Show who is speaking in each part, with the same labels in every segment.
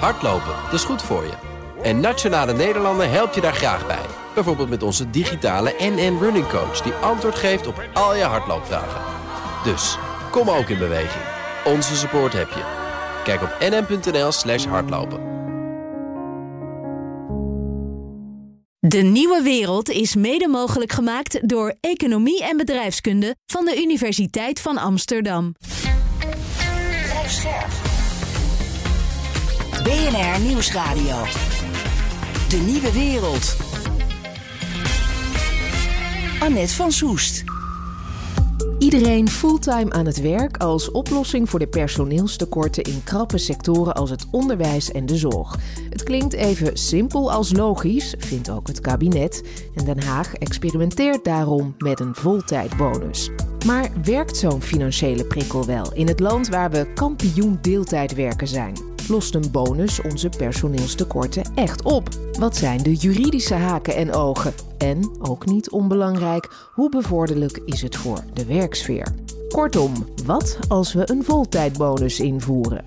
Speaker 1: Hardlopen, dat is goed voor je. En Nationale Nederlanden helpt je daar graag bij. Bijvoorbeeld met onze digitale NN Running Coach... die antwoord geeft op al je hardloopvragen. Dus, kom ook in beweging. Onze support heb je. Kijk op nn.nl slash hardlopen.
Speaker 2: De nieuwe wereld is mede mogelijk gemaakt door Economie en Bedrijfskunde van de Universiteit van Amsterdam.
Speaker 3: BNR Nieuwsradio. De nieuwe wereld. Annette van Soest.
Speaker 4: Iedereen fulltime aan het werk als oplossing voor de personeelstekorten in krappe sectoren als het onderwijs en de zorg. Het klinkt even simpel als logisch, vindt ook het kabinet. En Den Haag experimenteert daarom met een voltijdbonus. Maar werkt zo'n financiële prikkel wel in het land waar we kampioen deeltijdwerken zijn? Lost een bonus onze personeelstekorten echt op? Wat zijn de juridische haken en ogen? En, ook niet onbelangrijk, hoe bevorderlijk is het voor de werksfeer? Kortom, wat als we een voltijdbonus invoeren?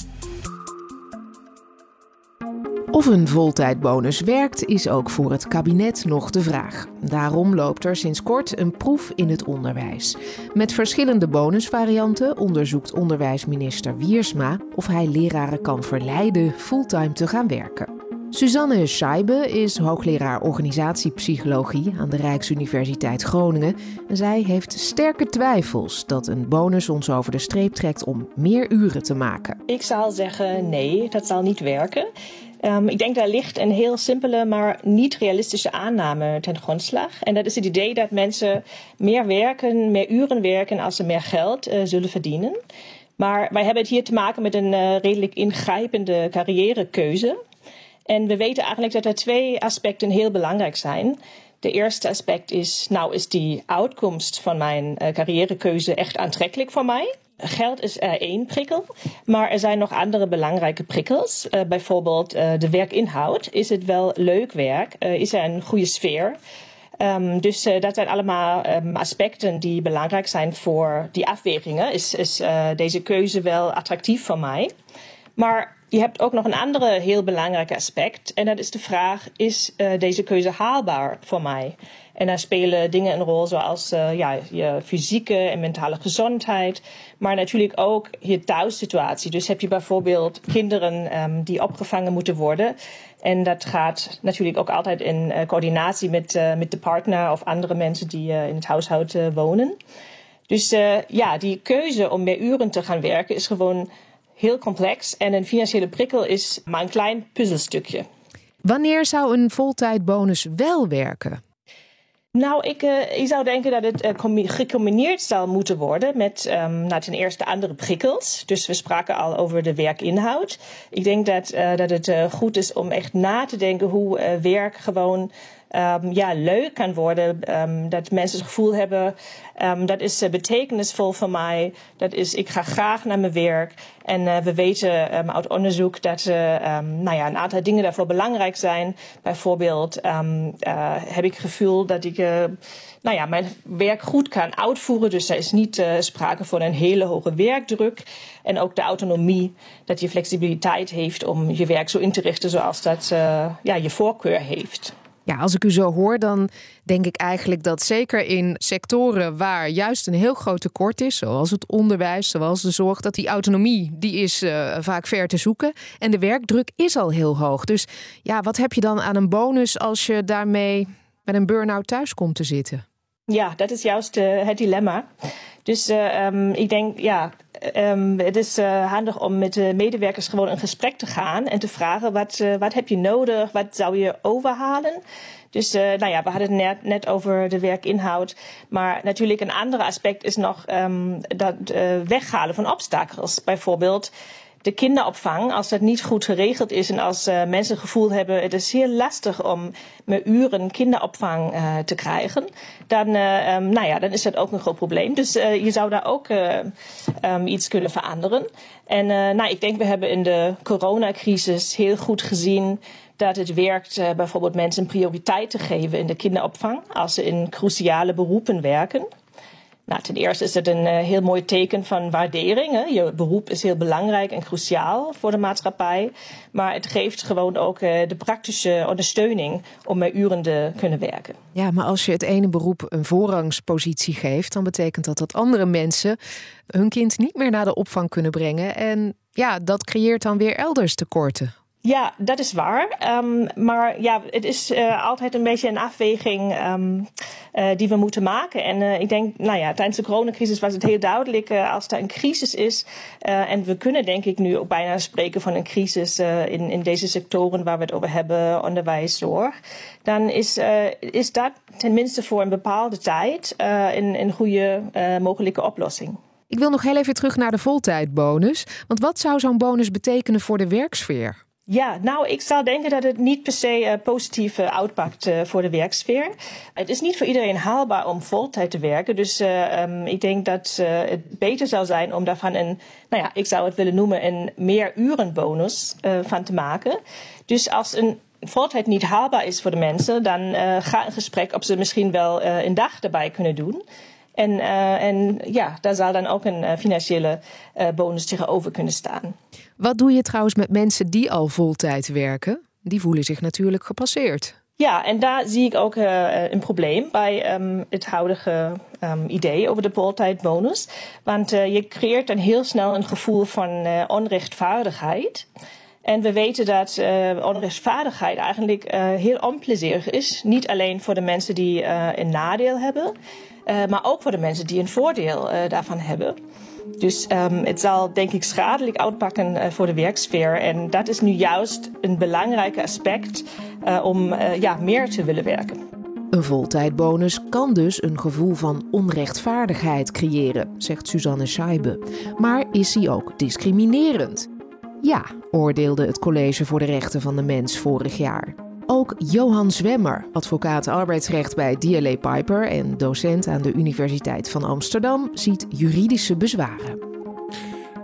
Speaker 4: Of een voltijdbonus werkt, is ook voor het kabinet nog de vraag. Daarom loopt er sinds kort een proef in het onderwijs. Met verschillende bonusvarianten onderzoekt onderwijsminister Wiersma of hij leraren kan verleiden fulltime te gaan werken. Suzanne Scheibe is hoogleraar organisatiepsychologie aan de Rijksuniversiteit Groningen. En zij heeft sterke twijfels dat een bonus ons over de streep trekt om meer uren te maken.
Speaker 5: Ik zal zeggen nee, dat zal niet werken. Um, ik denk daar ligt een heel simpele, maar niet realistische aanname ten grondslag. En dat is het idee dat mensen meer werken, meer uren werken als ze meer geld uh, zullen verdienen. Maar wij hebben het hier te maken met een uh, redelijk ingrijpende carrièrekeuze. En we weten eigenlijk dat er twee aspecten heel belangrijk zijn. De eerste aspect is, nou is die uitkomst van mijn uh, carrièrekeuze echt aantrekkelijk voor mij? Geld is er één prikkel, maar er zijn nog andere belangrijke prikkels. Uh, bijvoorbeeld uh, de werkinhoud. Is het wel leuk werk? Is er een goede sfeer? Um, dus dat zijn allemaal um, aspecten die belangrijk zijn voor die afwegingen. Is, is deze keuze wel attractief voor mij? Maar je hebt ook nog een andere heel belangrijk aspect. En dat is de vraag: is deze keuze haalbaar voor mij? En daar spelen dingen een rol zoals uh, ja, je fysieke en mentale gezondheid. Maar natuurlijk ook je thuissituatie. Dus heb je bijvoorbeeld kinderen um, die opgevangen moeten worden. En dat gaat natuurlijk ook altijd in uh, coördinatie met, uh, met de partner of andere mensen die in het huishouden wonen. Dus ja, die keuze om meer uren te gaan werken is gewoon heel complex. En een financiële prikkel is maar een klein puzzelstukje.
Speaker 4: Wanneer zou een voltijdbonus wel werken?
Speaker 5: Nou, ik, ik zou denken dat het uh, gecombineerd zou moeten worden met um, nou, ten eerste andere prikkels. Dus we spraken al over de werkinhoud. Ik denk dat, uh, dat het goed is om echt na te denken hoe werk gewoon um, ja, leuk kan worden. Um, dat mensen het gevoel hebben, um, dat is uh, betekenisvol voor mij. Dat is, ik ga graag naar mijn werk. En uh, we weten uit onderzoek dat uh, nou ja, een aantal dingen daarvoor belangrijk zijn. Bijvoorbeeld heb ik het gevoel dat ik nou ja, mijn werk goed kan uitvoeren. Dus er is niet sprake van een hele hoge werkdruk. En ook de autonomie, dat je flexibiliteit heeft om je werk zo in te richten zoals dat ja, je voorkeur heeft.
Speaker 4: Ja, als ik u zo hoor, dan denk ik eigenlijk dat zeker in sectoren waar juist een heel groot tekort is, zoals het onderwijs, zoals de zorg, dat die autonomie die is uh, vaak ver te zoeken en de werkdruk is al heel hoog. Dus ja, wat heb je dan aan een bonus als je daarmee met een burn-out thuis komt te zitten?
Speaker 5: Ja, dat is juist uh, het dilemma. Dus uh, um, ik denk, ja, um, het is uh, handig om met de medewerkers gewoon in gesprek te gaan en te vragen: wat, uh, wat heb je nodig? Wat zou je overhalen? Dus uh, nou ja, we hadden het net, net, over de werkinhoud. Maar natuurlijk een ander aspect is nog um, dat weghalen van obstakels. Bijvoorbeeld de kinderopvang, als dat niet goed geregeld is en als uh, mensen het gevoel hebben het is heel lastig om met uren kinderopvang uh, te krijgen, dan, uh, um, nou ja, dan is dat ook een groot probleem. Dus je zou daar ook um, iets kunnen veranderen. En nou, ik denk we hebben in de coronacrisis heel goed gezien dat het werkt bijvoorbeeld mensen prioriteit te geven in de kinderopvang als ze in cruciale beroepen werken. Nou, ten eerste is het een uh, heel mooi teken van waardering. Hè? Je beroep is heel belangrijk en cruciaal voor de maatschappij. Maar het geeft gewoon ook uh, de praktische ondersteuning om meer uren te kunnen werken.
Speaker 4: Ja, maar als je het ene beroep een voorrangspositie geeft, dan betekent dat dat andere mensen hun kind niet meer naar de opvang kunnen brengen. En ja, dat creëert dan weer elders tekorten.
Speaker 5: Ja, dat is waar. Um, maar ja, het is uh, altijd een beetje een afweging um, uh, die we moeten maken. En uh, ik denk, nou ja, tijdens de coronacrisis was het heel duidelijk als er een crisis is. en we kunnen denk ik nu ook bijna spreken van een crisis in, in deze sectoren waar we het over hebben, onderwijs, zorg. Dan is, is dat tenminste voor een bepaalde tijd een, een goede mogelijke oplossing.
Speaker 4: Ik wil nog heel even terug naar de voltijdbonus. Want wat zou zo'n bonus betekenen voor de werksfeer?
Speaker 5: Ja, nou, ik zou denken dat het niet per se uh, positief uh, uitpakt uh, voor de werksfeer. Het is niet voor iedereen haalbaar om voltijd te werken. Dus um, ik denk dat het beter zou zijn om daarvan een, nou ja, ik zou het willen noemen, een meer urenbonus van te maken. Dus als een voltijd niet haalbaar is voor de mensen, dan ga een gesprek of ze misschien wel een dag erbij kunnen doen. En, uh, en ja, daar zal dan ook een uh, financiële uh, bonus tegenover kunnen staan.
Speaker 4: Wat doe je trouwens met mensen die al voltijd werken? Die voelen zich natuurlijk gepasseerd.
Speaker 5: Ja, en daar zie ik ook een probleem bij um, het huidige um, idee over de voltijdbonus. Want je creëert dan heel snel een gevoel van onrechtvaardigheid. En we weten dat onrechtvaardigheid eigenlijk heel onplezierig is. Niet alleen voor de mensen die een nadeel hebben, maar ook voor de mensen die een voordeel daarvan hebben. Dus um, het zal denk ik schadelijk uitpakken voor de werksfeer. En dat is nu juist een belangrijk aspect om ja, meer te willen werken.
Speaker 4: Een voltijdbonus kan dus een gevoel van onrechtvaardigheid creëren, zegt Suzanne Scheibe. Maar is hij ook discriminerend? Ja, oordeelde het College voor de Rechten van de Mens vorig jaar. Ook Johan Zwemmer, advocaat arbeidsrecht bij DLA Piper en docent aan de Universiteit van Amsterdam, ziet juridische bezwaren.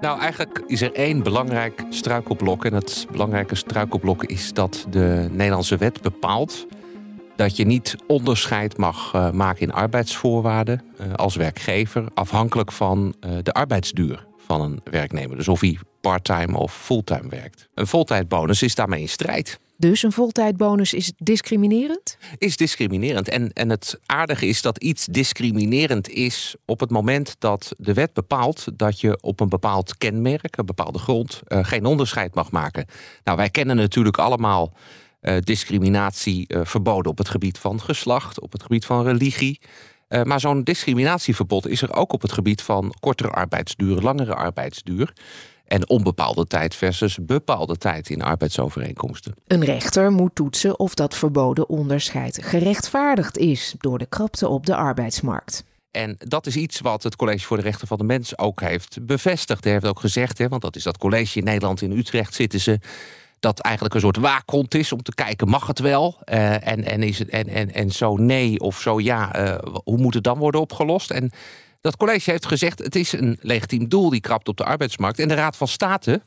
Speaker 6: Nou, eigenlijk is er één belangrijk struikelblok. En het belangrijke struikelblok is dat de Nederlandse wet bepaalt dat je niet onderscheid mag uh, maken in arbeidsvoorwaarden uh, als werkgever, afhankelijk van uh, de arbeidsduur van een werknemer. Dus of hij parttime of fulltime werkt. Een voltijdbonus is daarmee in strijd.
Speaker 4: Dus een voltijdbonus is discriminerend?
Speaker 6: Is discriminerend. En, en het aardige is dat iets discriminerend is op het moment dat de wet bepaalt dat je op een bepaald kenmerk, een bepaalde grond, uh, geen onderscheid mag maken. Nou, wij kennen natuurlijk allemaal uh, discriminatie uh, verboden op het gebied van geslacht, op het gebied van religie. Maar zo'n discriminatieverbod is er ook op het gebied van kortere arbeidsduur, langere arbeidsduur. En onbepaalde tijd versus bepaalde tijd in arbeidsovereenkomsten.
Speaker 4: Een rechter moet toetsen of dat verboden onderscheid gerechtvaardigd is door de krapte op de arbeidsmarkt.
Speaker 6: En dat is iets wat het College voor de Rechten van de Mens ook heeft bevestigd. Hij heeft ook gezegd, hè, want dat is dat college in Nederland in Utrecht zitten ze dat eigenlijk een soort waakhond is om te kijken, mag het wel? Uh, en, en, is het, en, en, en zo nee of zo ja, uh, hoe moet het dan worden opgelost? En dat college heeft gezegd, het is een legitiem doel die krapt op de arbeidsmarkt. En de Raad van State,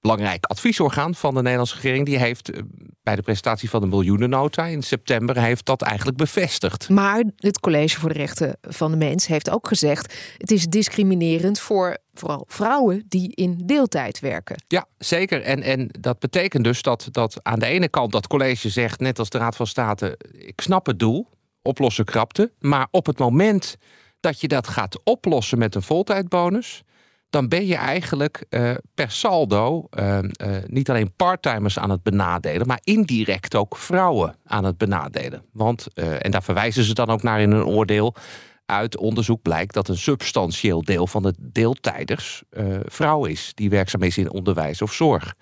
Speaker 6: belangrijk adviesorgaan van de Nederlandse regering, die heeft eh, bij de presentatie van de miljoenennota in september heeft dat eigenlijk bevestigd.
Speaker 4: Maar het College voor de Rechten van de Mens heeft ook gezegd: het is discriminerend voor vooral vrouwen die in deeltijd werken.
Speaker 6: Ja, zeker. En, en dat betekent dus dat, dat aan de ene kant dat college zegt, net als de Raad van State, ik snap het doel, oplossen krapte, maar op het moment dat je dat gaat oplossen met een voltijdbonus, dan ben je eigenlijk uh, per saldo uh, uh, niet alleen parttimers aan het benadelen, maar indirect ook vrouwen aan het benadelen. Want, en daar verwijzen ze dan ook naar in een oordeel. Uit onderzoek blijkt dat een substantieel deel van de deeltijders vrouw is, die werkzaam is in onderwijs of zorg.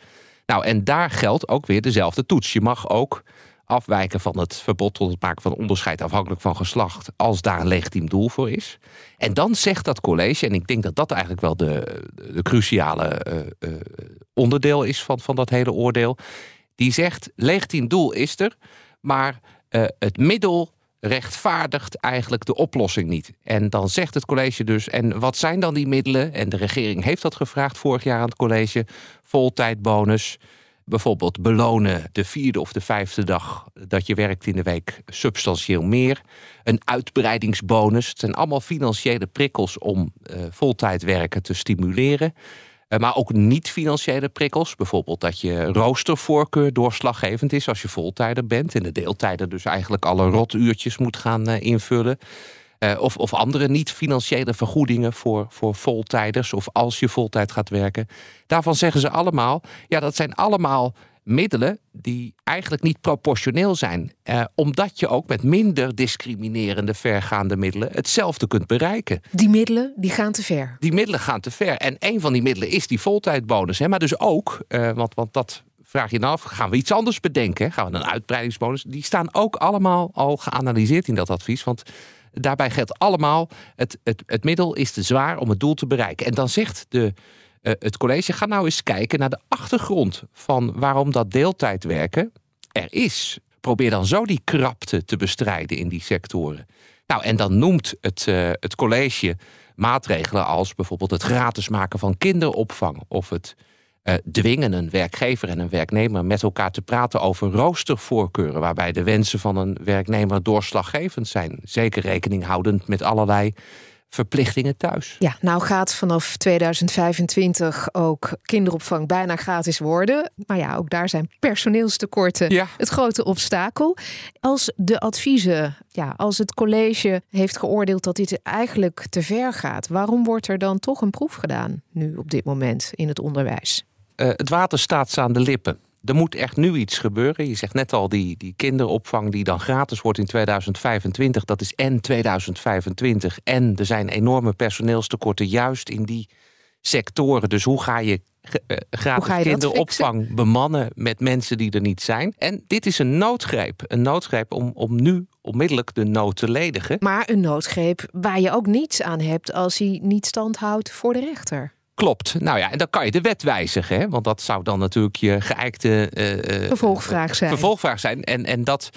Speaker 6: Nou, en daar geldt ook weer dezelfde toets. Je mag ook afwijken van het verbod tot het maken van onderscheid afhankelijk van geslacht, als daar een legitiem doel voor is. En dan zegt dat college, en ik denk dat dat eigenlijk wel de, de cruciale uh, uh, onderdeel is van, van dat hele oordeel, die zegt legitiem doel is er, maar uh, het middel rechtvaardigt eigenlijk de oplossing niet. En dan zegt het college dus, en wat zijn dan die middelen? En de regering heeft dat gevraagd vorig jaar aan het college, voltijdbonus, Bijvoorbeeld belonen de vierde of de vijfde dag dat je werkt in de week substantieel meer. Een uitbreidingsbonus. Het zijn allemaal financiële prikkels om uh, voltijd werken te stimuleren. Uh, maar ook niet-financiële prikkels. Bijvoorbeeld dat je roostervoorkeur doorslaggevend is als je voltijder bent. En de deeltijder dus eigenlijk alle rotuurtjes moet gaan uh, invullen. Uh, of, of andere niet-financiële vergoedingen voor, voor voltijders. Of als je voltijd gaat werken. Daarvan zeggen ze allemaal, ja, dat zijn allemaal middelen die eigenlijk niet proportioneel zijn. Uh, omdat je ook met minder discriminerende, vergaande middelen hetzelfde kunt bereiken.
Speaker 4: Die middelen die gaan te ver.
Speaker 6: Die middelen gaan te ver. En een van die middelen is die voltijdbonus. Hè? Maar dus ook, uh, want, want dat vraag je dan af, gaan we iets anders bedenken? Gaan we een uitbreidingsbonus? Die staan ook allemaal al geanalyseerd in dat advies. Want Daarbij geldt allemaal, het, het, het middel is te zwaar om het doel te bereiken. En dan zegt de, uh, het college, ga nou eens kijken naar de achtergrond van waarom dat deeltijdwerken er is. Probeer dan zo die krapte te bestrijden in die sectoren. Nou, en dan noemt het, uh, het college maatregelen als bijvoorbeeld het gratis maken van kinderopvang of het uh, dwingen een werkgever en een werknemer met elkaar te praten over roostervoorkeuren, waarbij de wensen van een werknemer doorslaggevend zijn. Zeker rekening houdend met allerlei verplichtingen thuis.
Speaker 4: Ja, nou gaat vanaf 2025 ook kinderopvang bijna gratis worden. Maar ja, ook daar zijn personeelstekorten ja. het grote obstakel. Als de adviezen, ja, als het college heeft geoordeeld dat dit eigenlijk te ver gaat, waarom wordt er dan toch een proef gedaan nu op dit moment in het onderwijs?
Speaker 6: Uh, het water staat ze aan de lippen. Er moet echt nu iets gebeuren. Je zegt net al, die, die kinderopvang die dan gratis wordt in 2025, dat is en 2025. En er zijn enorme personeelstekorten juist in die sectoren. Dus hoe ga je uh, gratis
Speaker 4: ga je
Speaker 6: kinderopvang bemannen met mensen die er niet zijn? En dit is een noodgreep. Een noodgreep om, om nu onmiddellijk de nood te ledigen.
Speaker 4: Maar een noodgreep waar je ook niets aan hebt als hij niet stand houdt voor de rechter.
Speaker 6: Klopt. Nou ja, en dan kan je de wet wijzigen. Hè? Want dat zou dan natuurlijk je geëikte uh,
Speaker 4: vervolgvraag zijn.
Speaker 6: Vervolgvraag zijn. En, en dat.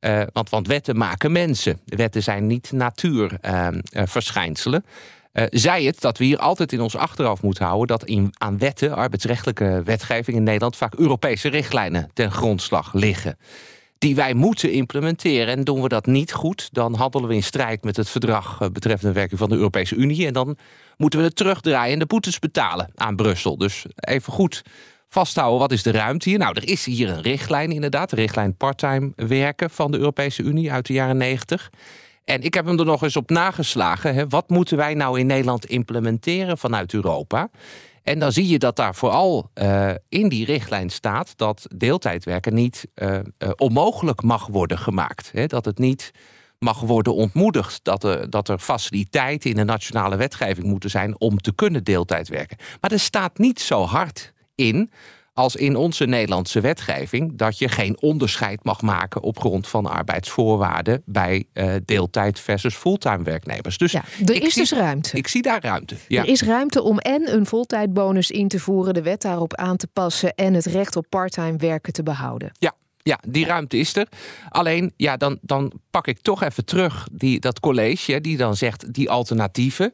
Speaker 6: Uh, want, want wetten maken mensen. Wetten zijn niet natuurverschijnselen. Uh, zij het dat we hier altijd in ons achterhoofd moeten houden dat in, aan wetten, arbeidsrechtelijke wetgeving in Nederland, vaak Europese richtlijnen ten grondslag liggen die wij moeten implementeren. En doen we dat niet goed, dan handelen we in strijd met het verdrag eh, betreffende de werking van de Europese Unie. En dan moeten we het terugdraaien en de boetes betalen aan Brussel. Dus even goed vasthouden, wat is de ruimte hier? Nou, er is hier een richtlijn inderdaad, de richtlijn parttime werken van de Europese Unie uit de jaren 90. En ik heb hem er nog eens op nageslagen. Hè. Wat moeten wij nou in Nederland implementeren vanuit Europa? En dan zie je dat daar vooral uh, in die richtlijn staat dat deeltijdwerken niet uh, uh, onmogelijk mag worden gemaakt. Hè? Dat het niet mag worden ontmoedigd. Dat er, dat er faciliteiten in de nationale wetgeving moeten zijn om te kunnen deeltijd werken. Maar er staat niet zo hard in als in onze Nederlandse wetgeving dat je geen onderscheid mag maken op grond van arbeidsvoorwaarden bij uh, deeltijd versus fulltime werknemers.
Speaker 4: Dus ja, er is
Speaker 6: zie,
Speaker 4: dus ruimte.
Speaker 6: Ik zie daar ruimte. Ja.
Speaker 4: Er is ruimte om en een voltijdbonus in te voeren, de wet daarop aan te passen en het recht op parttime werken te behouden.
Speaker 6: Ja, ja, die ruimte is er. Alleen, ja, dan, dan pak ik toch even terug die, dat college, die dan zegt die alternatieven.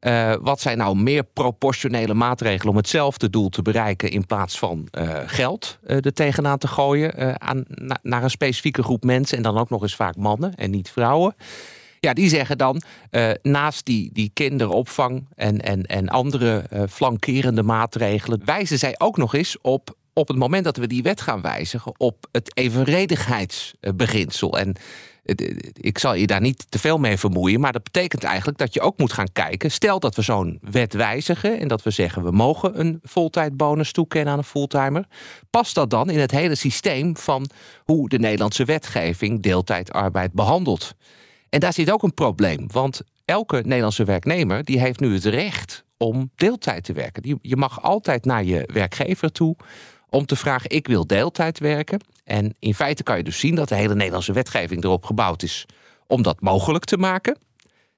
Speaker 6: Uh, wat zijn nou meer proportionele maatregelen om hetzelfde doel te bereiken in plaats van uh, geld uh, er tegenaan te gooien aan, na, naar een specifieke groep mensen en dan ook nog eens vaak mannen en niet vrouwen? Ja, die zeggen dan, naast die, die kinderopvang en, en, en andere flankerende maatregelen, wijzen zij ook nog eens op op het moment dat we die wet gaan wijzigen op het evenredigheidsbeginsel. En ik zal je daar niet te veel mee vermoeien, maar dat betekent eigenlijk dat je ook moet gaan kijken. Stel dat we zo'n wet wijzigen en dat we zeggen we mogen een voltijdbonus toekennen aan een fulltimer. Past dat dan in het hele systeem van hoe de Nederlandse wetgeving deeltijdarbeid behandelt? En daar zit ook een probleem, want elke Nederlandse werknemer die heeft nu het recht om deeltijd te werken. Je mag altijd naar je werkgever toe om te vragen: ik wil deeltijd werken. En in feite kan je dus zien dat de hele Nederlandse wetgeving erop gebouwd is om dat mogelijk te maken.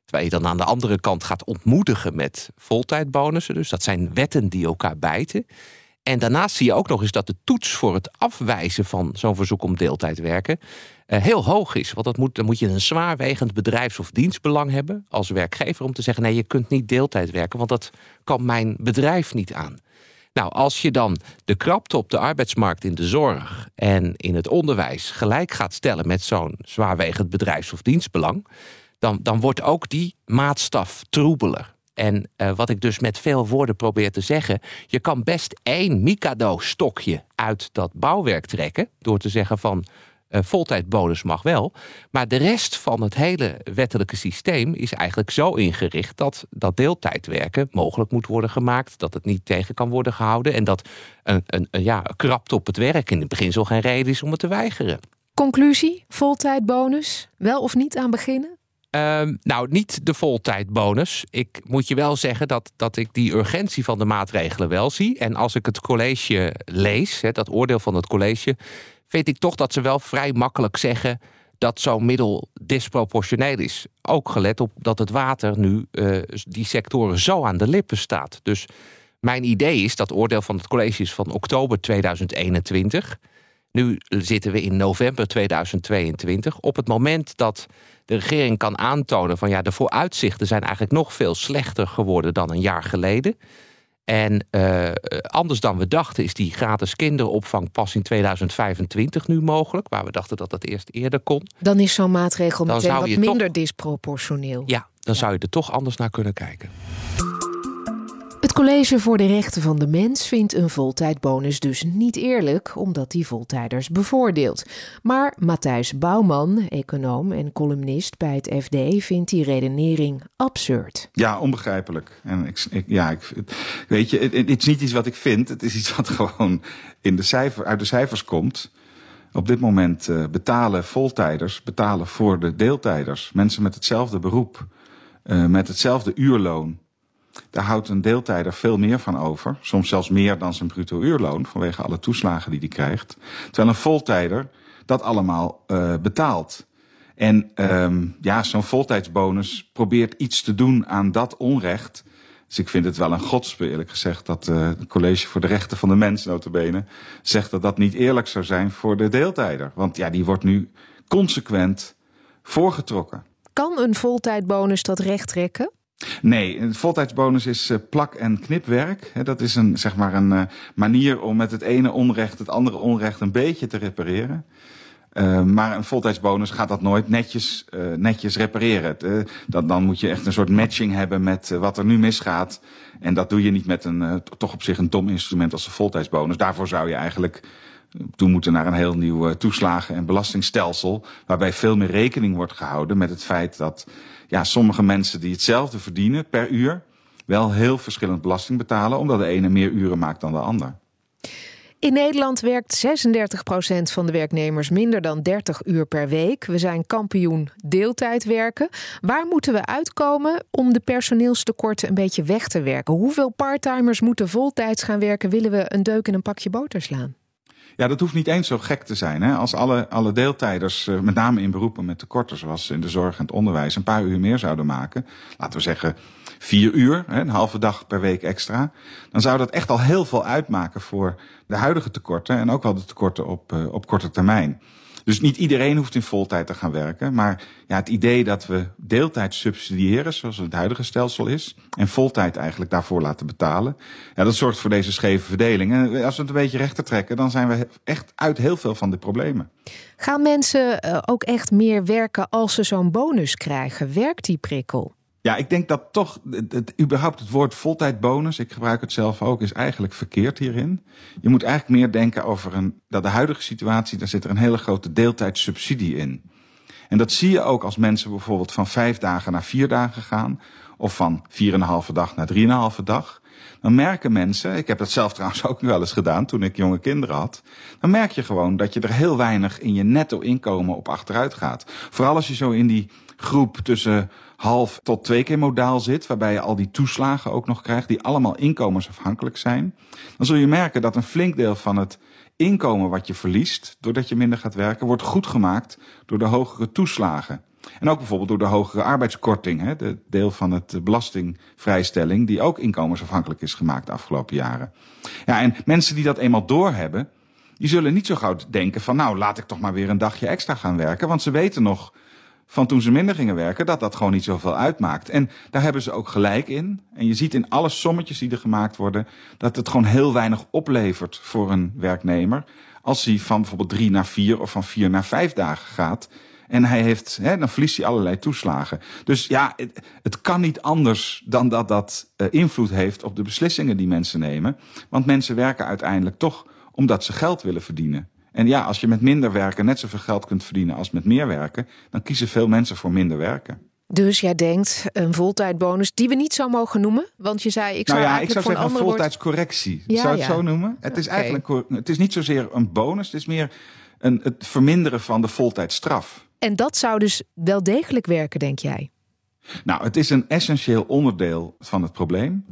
Speaker 6: Terwijl je dan aan de andere kant gaat ontmoedigen met voltijdbonussen. Dus dat zijn wetten die elkaar bijten. En daarnaast zie je ook nog eens dat de toets voor het afwijzen van zo'n verzoek om deeltijd werken uh, heel hoog is. Want dat moet, dan moet je een zwaarwegend bedrijfs- of dienstbelang hebben als werkgever om te zeggen: nee, je kunt niet deeltijd werken, want dat kan mijn bedrijf niet aan. Nou, als je dan de krapte op de arbeidsmarkt in de zorg en in het onderwijs gelijk gaat stellen met zo'n zwaarwegend bedrijfs- of dienstbelang, dan, dan wordt ook die maatstaf troebeler. En uh, wat ik dus met veel woorden probeer te zeggen, je kan best één Mikado-stokje uit dat bouwwerk trekken door te zeggen van voltijdbonus mag wel. Maar de rest van het hele wettelijke systeem is eigenlijk zo ingericht dat, dat deeltijdwerken mogelijk moet worden gemaakt. Dat het niet tegen kan worden gehouden. En dat een, een, een ja, krapt op het werk in het beginsel geen reden is om het te weigeren.
Speaker 4: Conclusie: voltijdbonus? Wel of niet aan beginnen?
Speaker 6: Uh, nou, niet de voltijdbonus. Ik moet je wel zeggen dat, dat ik die urgentie van de maatregelen wel zie. En als ik het college lees, hè, dat oordeel van het college, vind ik toch dat ze wel vrij makkelijk zeggen dat zo'n middel disproportioneel is. Ook gelet op dat het water nu uh, die sectoren zo aan de lippen staat. Dus mijn idee is dat oordeel van het college is van oktober 2021. Nu zitten we in november 2022. Op het moment dat de regering kan aantonen van ja, de vooruitzichten zijn eigenlijk nog veel slechter geworden dan een jaar geleden. En uh, anders dan we dachten is die gratis kinderopvang pas in 2025 nu mogelijk. Waar we dachten dat dat eerst eerder kon.
Speaker 4: Dan is zo'n maatregel meteen wat minder disproportioneel.
Speaker 6: Ja, dan ja. zou je er toch anders naar kunnen kijken.
Speaker 4: Het College voor de Rechten van de Mens vindt een voltijdbonus dus niet eerlijk, omdat die voltijders bevoordeelt. Maar Matthijs Bouwman, econoom en columnist bij het FD, vindt die redenering absurd.
Speaker 7: Ja, onbegrijpelijk. En ik, ja, ik, weet je, het, is niet iets wat ik vind, het is iets wat gewoon in de cijfer, uit de cijfers komt. Op dit moment uh, betalen voltijders, betalen voor de deeltijders, mensen met hetzelfde beroep, uh, met hetzelfde uurloon daar houdt een deeltijder veel meer van over. Soms zelfs meer dan zijn bruto uurloon vanwege alle toeslagen die hij krijgt. Terwijl een voltijder dat allemaal uh, betaalt. En um, ja, zo'n voltijdsbonus probeert iets te doen aan dat onrecht. Dus ik vind het wel een godspe, eerlijk gezegd, dat uh, het College voor de Rechten van de Mens, notabene, zegt dat dat niet eerlijk zou zijn voor de deeltijder. Want ja, die wordt nu consequent voorgetrokken.
Speaker 4: Kan een voltijdbonus dat recht trekken?
Speaker 7: Nee, een voltijdsbonus is uh, plak- en knipwerk. Dat is een, zeg maar een uh, manier om met het ene onrecht het andere onrecht een beetje te repareren. Uh, maar een voltijdsbonus gaat dat nooit netjes, netjes repareren. dat, dan moet je echt een soort matching hebben met wat er nu misgaat. En dat doe je niet met een toch op zich een dom instrument als een voltijdsbonus. Daarvoor zou je eigenlijk toe moeten naar een heel nieuw toeslagen- en belastingstelsel. Waarbij veel meer rekening wordt gehouden met het feit dat ja, sommige mensen die hetzelfde verdienen per uur wel heel verschillend belasting betalen, omdat de ene meer uren maakt dan de ander.
Speaker 4: In Nederland werkt 36% van de werknemers minder dan 30 uur per week. We zijn kampioen deeltijd werken. Waar moeten we uitkomen om de personeelstekorten een beetje weg te werken? Hoeveel parttimers moeten voltijds gaan werken? Willen we een deuk in een pakje boter slaan?
Speaker 7: Ja, dat hoeft niet eens zo gek te zijn. Hè? Als alle, alle deeltijders, uh, met name in beroepen met tekorten, zoals in de zorg en het onderwijs, een paar uur meer zouden maken, laten we zeggen vier uur, een halve dag per week extra, dan zou dat echt al heel veel uitmaken voor de huidige tekorten en ook wel de tekorten op, uh, op korte termijn. Dus niet iedereen hoeft in voltijd te gaan werken. Maar ja, het idee dat we deeltijd subsidiëren, zoals het huidige stelsel is, en voltijd eigenlijk daarvoor laten betalen, ja, dat zorgt voor deze scheve verdeling. En als we het een beetje rechter trekken, dan zijn we echt uit heel veel van de problemen.
Speaker 4: Gaan mensen ook echt meer werken als ze zo'n bonus krijgen? Werkt die prikkel?
Speaker 7: Ja, ik denk dat toch het, überhaupt het woord voltijdbonus, ik gebruik het zelf ook, is eigenlijk verkeerd hierin. Je moet eigenlijk meer denken over een, dat de huidige situatie, daar zit er een hele grote deeltijdssubsidie in. En dat zie je ook als mensen bijvoorbeeld van vijf dagen naar vier dagen gaan, of van vier en een halve dag naar drie en een halve dag. Dan merken mensen, ik heb dat zelf trouwens ook wel eens gedaan toen ik jonge kinderen had. Dan merk je gewoon dat je er heel weinig in je netto inkomen op achteruit gaat. Vooral als je zo in die groep tussen half tot twee keer modaal zit, waarbij je al die toeslagen ook nog krijgt, die allemaal inkomensafhankelijk zijn, dan zul je merken dat een flink deel van het inkomen wat je verliest, doordat je minder gaat werken, wordt goed gemaakt door de hogere toeslagen. En ook bijvoorbeeld door de hogere arbeidskorting, hè, de deel van het belastingvrijstelling, die ook inkomensafhankelijk is gemaakt de afgelopen jaren. Ja, en mensen die dat eenmaal doorhebben, die zullen niet zo gauw denken van nou, laat ik toch maar weer een dagje extra gaan werken, want ze weten nog van toen ze minder gingen werken, dat dat gewoon niet zoveel uitmaakt. En daar hebben ze ook gelijk in. En je ziet in alle sommetjes die er gemaakt worden, dat het gewoon heel weinig oplevert voor een werknemer. Als hij van bijvoorbeeld drie naar vier of van vier naar vijf dagen gaat. En hij heeft, hè, dan verliest hij allerlei toeslagen. Dus ja, het, het kan niet anders dan dat dat uh, invloed heeft op de beslissingen die mensen nemen. Want mensen werken uiteindelijk toch omdat ze geld willen verdienen. En ja, als je met minder werken net zoveel geld kunt verdienen als met meer werken, dan kiezen veel mensen voor minder werken.
Speaker 4: Dus jij denkt een voltijdbonus die we niet zo mogen noemen? Want je zei, ik zou
Speaker 7: nou ja,
Speaker 4: eigenlijk
Speaker 7: ik zou zeggen
Speaker 4: een
Speaker 7: een voltijdscorrectie.
Speaker 4: Ja,
Speaker 7: zou het
Speaker 4: ja.
Speaker 7: zo noemen? Het is eigenlijk het is niet zozeer een bonus, het is meer een, het verminderen van de voltijdstraf.
Speaker 4: En dat zou dus wel degelijk werken, denk jij?
Speaker 7: Nou, het is een essentieel onderdeel van het probleem.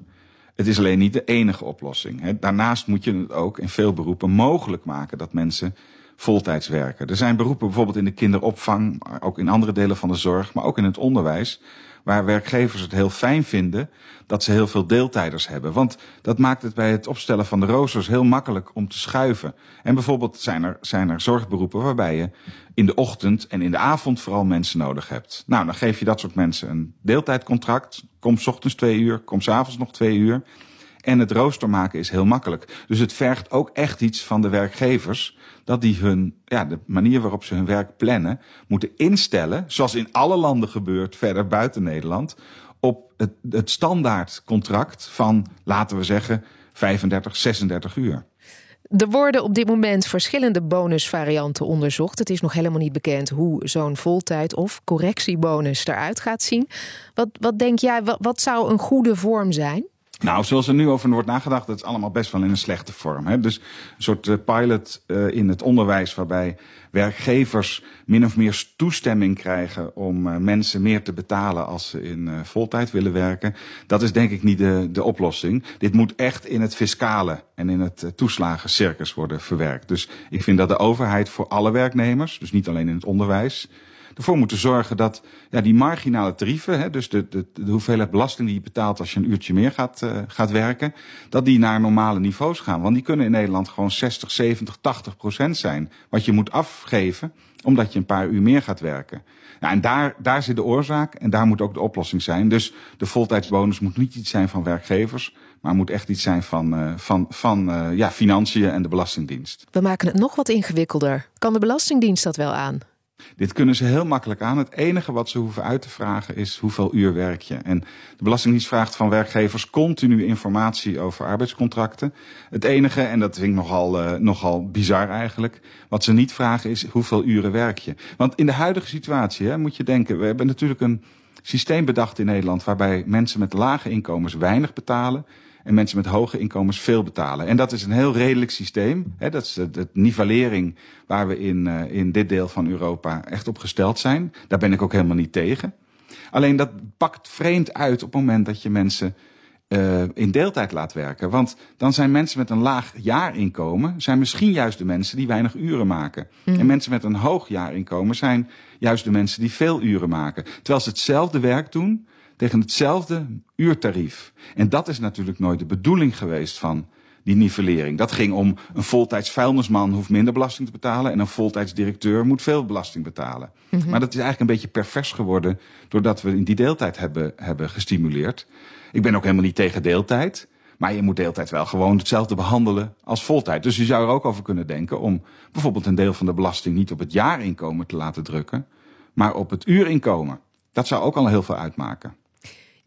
Speaker 7: Het is alleen niet de enige oplossing. Daarnaast moet je het ook in veel beroepen mogelijk maken dat mensen voltijds werken. Er zijn beroepen bijvoorbeeld in de kinderopvang, ook in andere delen van de zorg, maar ook in het onderwijs, waar werkgevers het heel fijn vinden dat ze heel veel deeltijders hebben. Want dat maakt het bij het opstellen van de roosters heel makkelijk om te schuiven. En bijvoorbeeld zijn er, zijn er zorgberoepen waarbij je in de ochtend en in de avond vooral mensen nodig hebt. Nou, dan geef je dat soort mensen een deeltijdcontract. Kom ochtends twee uur, kom 's avonds nog twee uur. En het rooster maken is heel makkelijk. Dus het vergt ook echt iets van de werkgevers. Dat die hun, ja, de manier waarop ze hun werk plannen, moeten instellen. Zoals in alle landen gebeurt, verder buiten Nederland. Op het, het standaard contract van, laten we zeggen, 35, 36 uur.
Speaker 4: Er worden op dit moment verschillende bonusvarianten onderzocht. Het is nog helemaal niet bekend hoe zo'n voltijd- of correctiebonus eruit gaat zien. Wat, wat denk jij, wat, wat zou een goede vorm zijn?
Speaker 7: Nou, zoals er nu over wordt nagedacht, dat is allemaal best wel in een slechte vorm. Hè? Dus een soort eh, pilot eh, in het onderwijs waarbij werkgevers min of meer toestemming krijgen om eh, mensen meer te betalen als ze in voltijd willen werken. Dat is denk ik niet de, de oplossing. Dit moet echt in het fiscale en in het toeslagencircus worden verwerkt. Dus ik vind dat de overheid voor alle werknemers, dus niet alleen in het onderwijs, ervoor moeten zorgen dat ja, die marginale tarieven, hè, dus de, de, de hoeveelheid belasting die je betaalt als je een uurtje meer gaat, uh, gaat werken, dat die naar normale niveaus gaan. Want die kunnen in Nederland gewoon 60, 70, 80 procent zijn. Wat je moet afgeven omdat je een paar uur meer gaat werken. Nou, en daar, daar zit de oorzaak en daar moet ook de oplossing zijn. Dus de voltijdsbonus moet niet iets zijn van werkgevers, maar moet echt iets zijn van, uh, van, van uh, ja, financiën en de Belastingdienst.
Speaker 4: We maken het nog wat ingewikkelder. Kan de Belastingdienst dat wel aan?
Speaker 7: Dit kunnen ze heel makkelijk aan. Het enige wat ze hoeven uit te vragen is hoeveel uur werk je. En de Belastingdienst vraagt van werkgevers continu informatie over arbeidscontracten. Het enige, en dat vind ik nogal, uh, nogal bizar eigenlijk, wat ze niet vragen is hoeveel uren werk je. Want in de huidige situatie hè, moet je denken, we hebben natuurlijk een systeem bedacht in Nederland waarbij mensen met lage inkomens weinig betalen en mensen met hoge inkomens veel betalen. En dat is een heel redelijk systeem. Hè, dat is de, de nivellering waar we in, uh, in dit deel van Europa echt op gesteld zijn. Daar ben ik ook helemaal niet tegen. Alleen dat pakt vreemd uit op het moment dat je mensen uh, in deeltijd laat werken. Want dan zijn mensen met een laag jaarinkomen... zijn misschien juist de mensen die weinig uren maken. Mm. En mensen met een hoog jaarinkomen zijn juist de mensen die veel uren maken. Terwijl ze hetzelfde werk doen tegen hetzelfde uurtarief. En dat is natuurlijk nooit de bedoeling geweest van die nivellering. Dat ging om een voltijds vuilnisman hoeft minder belasting te betalen... en een voltijds directeur moet veel belasting betalen. Mm -hmm. Maar dat is eigenlijk een beetje pervers geworden... doordat we in die deeltijd hebben, hebben gestimuleerd. Ik ben ook helemaal niet tegen deeltijd... Maar je moet deeltijd wel gewoon hetzelfde behandelen als voltijd. Dus je zou er ook over kunnen denken om bijvoorbeeld een deel van de belasting niet op het jaarinkomen te laten drukken, maar op het uurinkomen. Dat zou ook al heel veel uitmaken.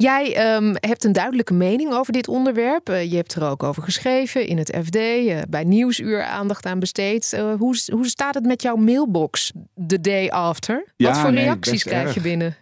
Speaker 4: Jij um, hebt een duidelijke mening over dit onderwerp. Uh, je hebt er ook over geschreven in het FD, uh, bij Nieuwsuur aandacht aan besteed. Uh, hoe, hoe staat het met jouw mailbox the day after?
Speaker 7: Ja,
Speaker 4: Wat voor
Speaker 7: nee,
Speaker 4: reacties krijg
Speaker 7: erg.
Speaker 4: je binnen?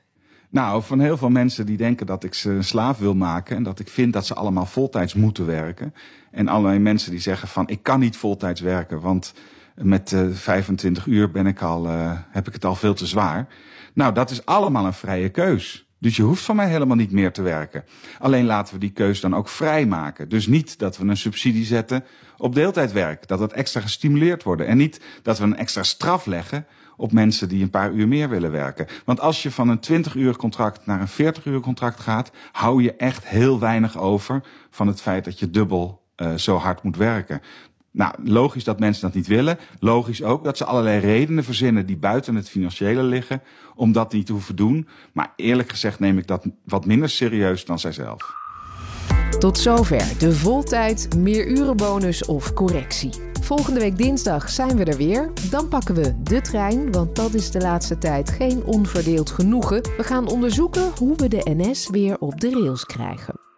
Speaker 7: Nou, van heel veel mensen die denken dat ik ze een slaaf wil maken en dat ik vind dat ze allemaal voltijds moeten werken. En allerlei mensen die zeggen van ik kan niet voltijds werken, want met uh, 25 uur ben ik al, uh, heb ik het al veel te zwaar. Nou, dat is allemaal een vrije keus. Dus je hoeft van mij helemaal niet meer te werken. Alleen laten we die keus dan ook vrijmaken. Dus niet dat we een subsidie zetten op deeltijdwerk. Dat het extra gestimuleerd wordt. En niet dat we een extra straf leggen op mensen die een paar uur meer willen werken. Want als je van een 20 uur contract naar een 40 uur contract gaat, hou je echt heel weinig over van het feit dat je dubbel uh, zo hard moet werken. Nou, logisch dat mensen dat niet willen. Logisch ook dat ze allerlei redenen verzinnen die buiten het financiële liggen om dat niet te hoeven doen. Maar eerlijk gezegd neem ik dat wat minder serieus dan zijzelf.
Speaker 4: Tot zover de voltijd, meerurenbonus of correctie. Volgende week dinsdag zijn we er weer. Dan pakken we de trein, want dat is de laatste tijd geen onverdeeld genoegen. We gaan onderzoeken hoe we de NS weer op de rails krijgen.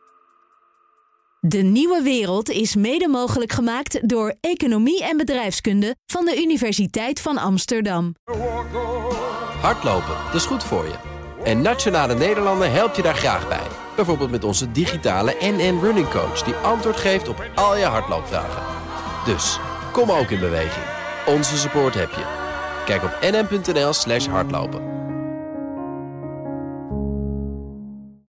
Speaker 2: De nieuwe wereld is mede mogelijk gemaakt door Economie en Bedrijfskunde van de Universiteit van Amsterdam.
Speaker 1: Hardlopen, dat is goed voor je. En Nationale Nederlanden helpt je daar graag bij. Bijvoorbeeld met onze digitale NN Running Coach... die antwoord geeft op al je hardloopvragen. Dus, kom ook in beweging. Onze support heb je. Kijk op nn.nl slash hardlopen.